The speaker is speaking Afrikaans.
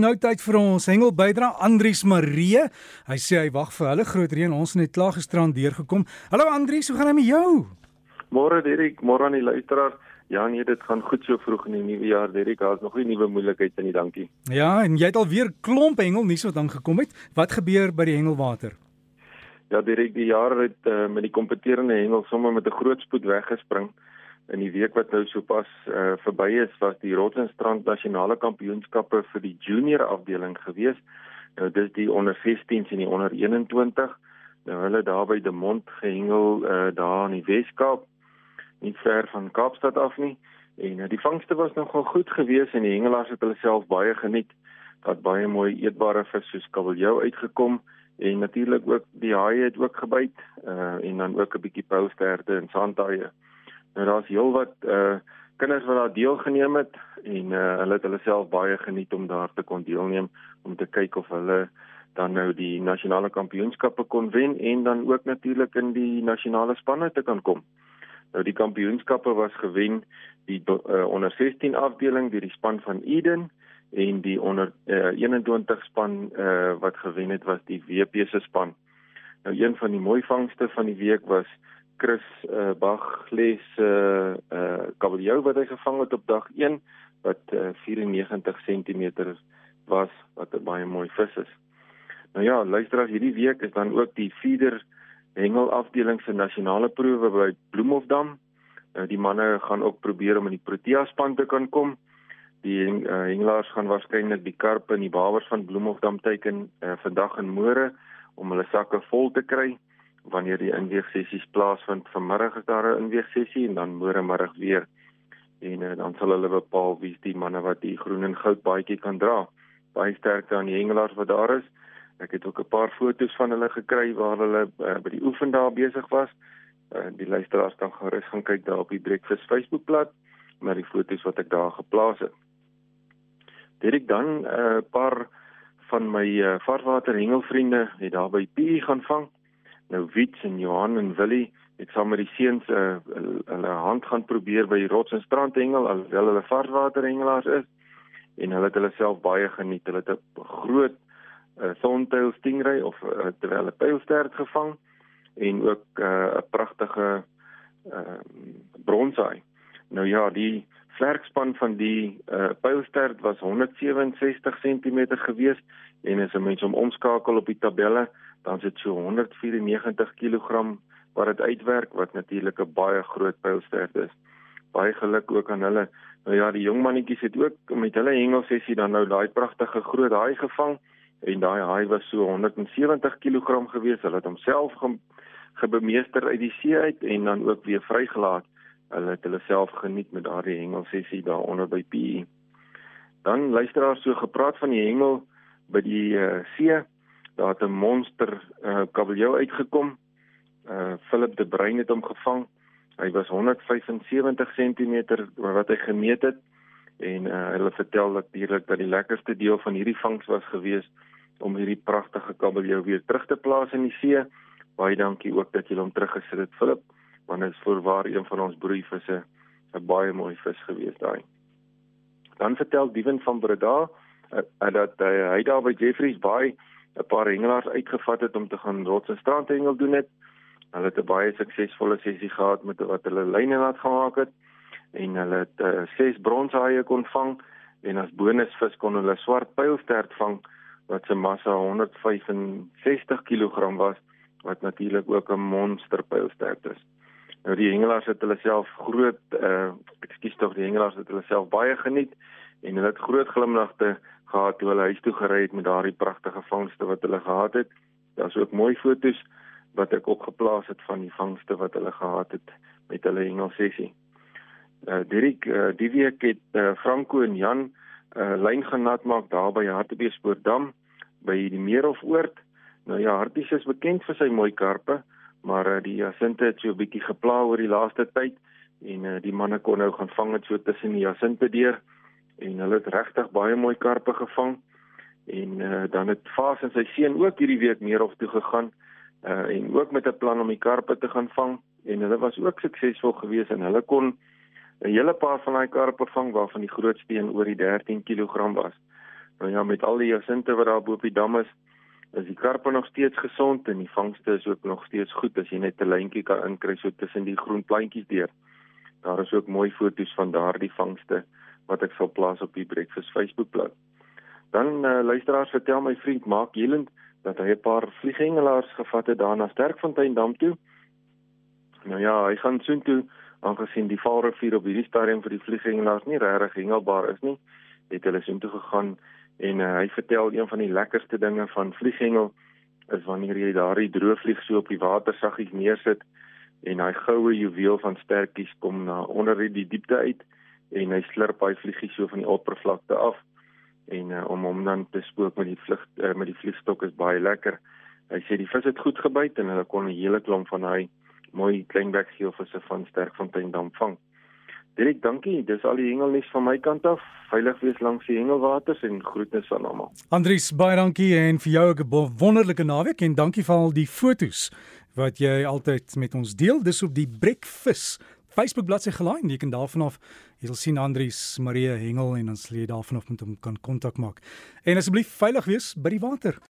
Nou tyd vir ons hengel bydra Andrius Marie. Hy sê hy wag vir hulle groot reën. Ons het net klaar gisterand deurgekom. Hallo Andrius, hoe gaan dit met jou? Môre Derek, môre aan die luisteraars. Ja nee, dit gaan goed so vroeg in die nuwe jaar Derek. Daar's nog nie nuwe moeilikhede nie, dankie. Ja, en jy het al weer klomp hengel nuus wat aangekom het. Wat gebeur by die hengelwater? Ja Derek, die jaar het uh, met die kompeterende hengel sommer met 'n groot spoed weggespring in die week wat nou sopas uh, verby is was die Rotsenstrand nasionale kampioenskappe vir die junior afdeling gewees. Nou dis die onder 16s en die onder 21. Nou hulle daar by De Mont gehengel uh, daar in die Weskaap nie ver van Kaapstad af nie. En uh, die vangste was nogal goed geweest en die hengelaars het hulle self baie geniet. Dat baie mooi eetbare vis soos kabeljou uitgekom en natuurlik ook die haie het ook gebyt uh, en dan ook 'n bietjie pousterde en sandhaie. Nou daar's heelwat uh kinders wat daar deelgeneem het en uh hulle het hulle self baie geniet om daar te kon deelneem om te kyk of hulle dan nou die nasionale kampioenskappe kon wen en dan ook natuurlik in die nasionale spanne te kan kom. Nou die kampioenskappe was gewen die uh, onder 16 afdeling deur die span van Eden en die onder uh, 21 span uh, wat gewen het was die WP se span. Nou een van die mooi vangste van die week was Chris uh, Bach les uh uh kabeljou wat hy gevang het op dag 1 wat uh, 94 cm was wat 'n baie mooi vis is. Nou ja, luister as hierdie week is dan ook die feeder hengel afdeling se nasionale proewe by Bloemhofdam. Nou die manne gaan ook probeer om in die Protea span te kan kom. Die uh, hengelaars gaan waarskynlik die karpe en die bawers van Bloemhofdam teiken uh, vandag en môre om hulle sakke vol te kry wanneer die inweegsessies plaasvind. Vanmiddag is daar 'n inweegsessie en dan môre middag weer. En uh, dan sal hulle bepaal wie's die manne wat die groen en goud baadjie kan dra. Baie sterkte aan die hengelaars wat daar is. Ek het ook 'n paar foto's van hulle gekry waar hulle uh, by die oefen daar besig was. Uh, die luisteraars kan gerus gaan kyk daar op die Breakfast Facebookblad met die foto's wat ek daar geplaas het. Dit ek dan 'n uh, paar van my uh, vaartwater hengelvriende het daar by P gaan vang. Nou Wits en Johan en Willie het saam met die seuns 'n uh, hulle hand gaan probeer by die rots en strand hengel alhoewel hulle varswater hengelaars is en hulle het hulle self baie geniet. Hulle het 'n groot uh, thorntail stingray of uh, terwyl 'n pylstert gevang en ook uh, 'n uh, pragtige uh, bronshaai. Nou ja, die vlerkspan van die uh, pylstert was 167 cm gewees en as 'n mens hom omskakel op die tabelle dan is dit so 194 kg wat dit uitwerk wat natuurlik 'n baie groot pylstert is. Baie geluk ook aan hulle. Nou ja, die jong mannetjies het ook met hulle hengelsessie dan nou daai pragtige groot haai gevang en daai haai was so 170 kg gewees. Hulle het homself ge gebemeester uit die see uit en dan ook weer vrygelaat. Hulle het hulle self geniet met daardie hengelsessie daaronder by PE. Dan luisteraars so gepraat van die hengel by die uh, see daar het 'n monster uh, kabeljou uitgekom. Uh Philip de Bruin het hom gevang. Hy was 175 cm wat hy gemeet het en uh, hulle vertel natuurlik dat die lekkerste deel van hierdie vangs was gewees om hierdie pragtige kabeljou weer terug te plaas in die see. Baie dankie ook dat jy hom teruggesit het Philip, want dit is voorwaar een van ons broeivisse, 'n baie mooi vis gewees daai. Dan vertel Dieven van Breda uh, dat uh, hy daar by Jeffreys Bay 'n paar hengelaars uitgevat het om te gaan rots en strandhengel doen het. Hulle het 'n baie suksesvolle sessie gehad met wat hulle lyne laat gemaak het en hulle het uh, ses bronshaie kon vang en as bonusvis kon hulle swart pylstert vang wat se massa 165 kg was wat natuurlik ook 'n monster pylstert is. Nou die hengelaars het hulle self groot uh ekskuus tog die hengelaars het hulle self baie geniet en hulle het groot glimlagte gehad toe hulle huis toe gery het met daardie pragtige vangste wat hulle gehad het. Daar's ook mooi foto's wat ek ook geplaas het van die vangste wat hulle gehad het met hulle hengelsessie. Uh Dirk, uh, die week het uh, Franco en Jan 'n uh, lyn genat maak daar by Hartbeespoortdam by die Meerhofoord. Nou ja, Harties is bekend vir sy mooi karpe, maar uh, die jasinte het so 'n bietjie gepla oor die laaste tyd en uh, die manne kon nou gaan vang het so tussen die jasinte deur en hulle het regtig baie mooi karpe gevang en uh, dan het Fas en sy seun ook hierdie week meer of toe gegaan uh, en ook met 'n plan om die karpe te gaan vang en hulle was ook suksesvol geweest en hulle kon 'n hele paar van daai karpe vang waarvan die grootste een oor die 13 kg was. Nou ja, met al die jasinte wat daar bo op die dam is, is die karpe nog steeds gesond en die vangste is ook nog steeds goed as jy net 'n lyntjie kan inkry so tussen die groen plantjies deur. Daar is ook mooi foto's van daardie vangste wat ek sal plaas op die Breakfast Facebookblad. Dan uh, luisteraars vertel my vriend Mark Jelend dat hy 'n paar vlieghengelaars gevat het daar na Sterkfontein dam toe. Nou ja, hy gaan soontoe aangesien die Vaalrivier op hierdie stadium vir die vlieghengelaars nie regtig hengelbaar is nie, het hulle soontoe gegaan en uh, hy vertel een van die lekkerste dinge van vlieghengel is wanneer jy daardie droëvlieg so op die water saggies neersit en hy goue juweel van stertjies kom na onder die diepte uit en hy slurp hy vliegie so van die oppervlakte af en uh, om hom dan te spook met die vlug uh, met die vliegstok is baie lekker. Hy sê die vis het goed gebyt en hulle kon 'n hele klomp van hy mooi kleinbekgeelvisse van Sterkfontein dam vang. Dirk, dankie. Dis al die hengelnuus van my kant af. Veilig wees langs die hengelwaters en groetnis aan almal. Andries, baie dankie en vir jou 'n wonderlike naweek en dankie vir al die fotos wat jy altyd met ons deel. Dis op die Breakfast Facebook bladsy gelaai jy kan daarvan af jy sal sien Andrius Marie Hengel en dan sal jy daarvan af met hom kan kontak maak. En asseblief veilig wees by die water.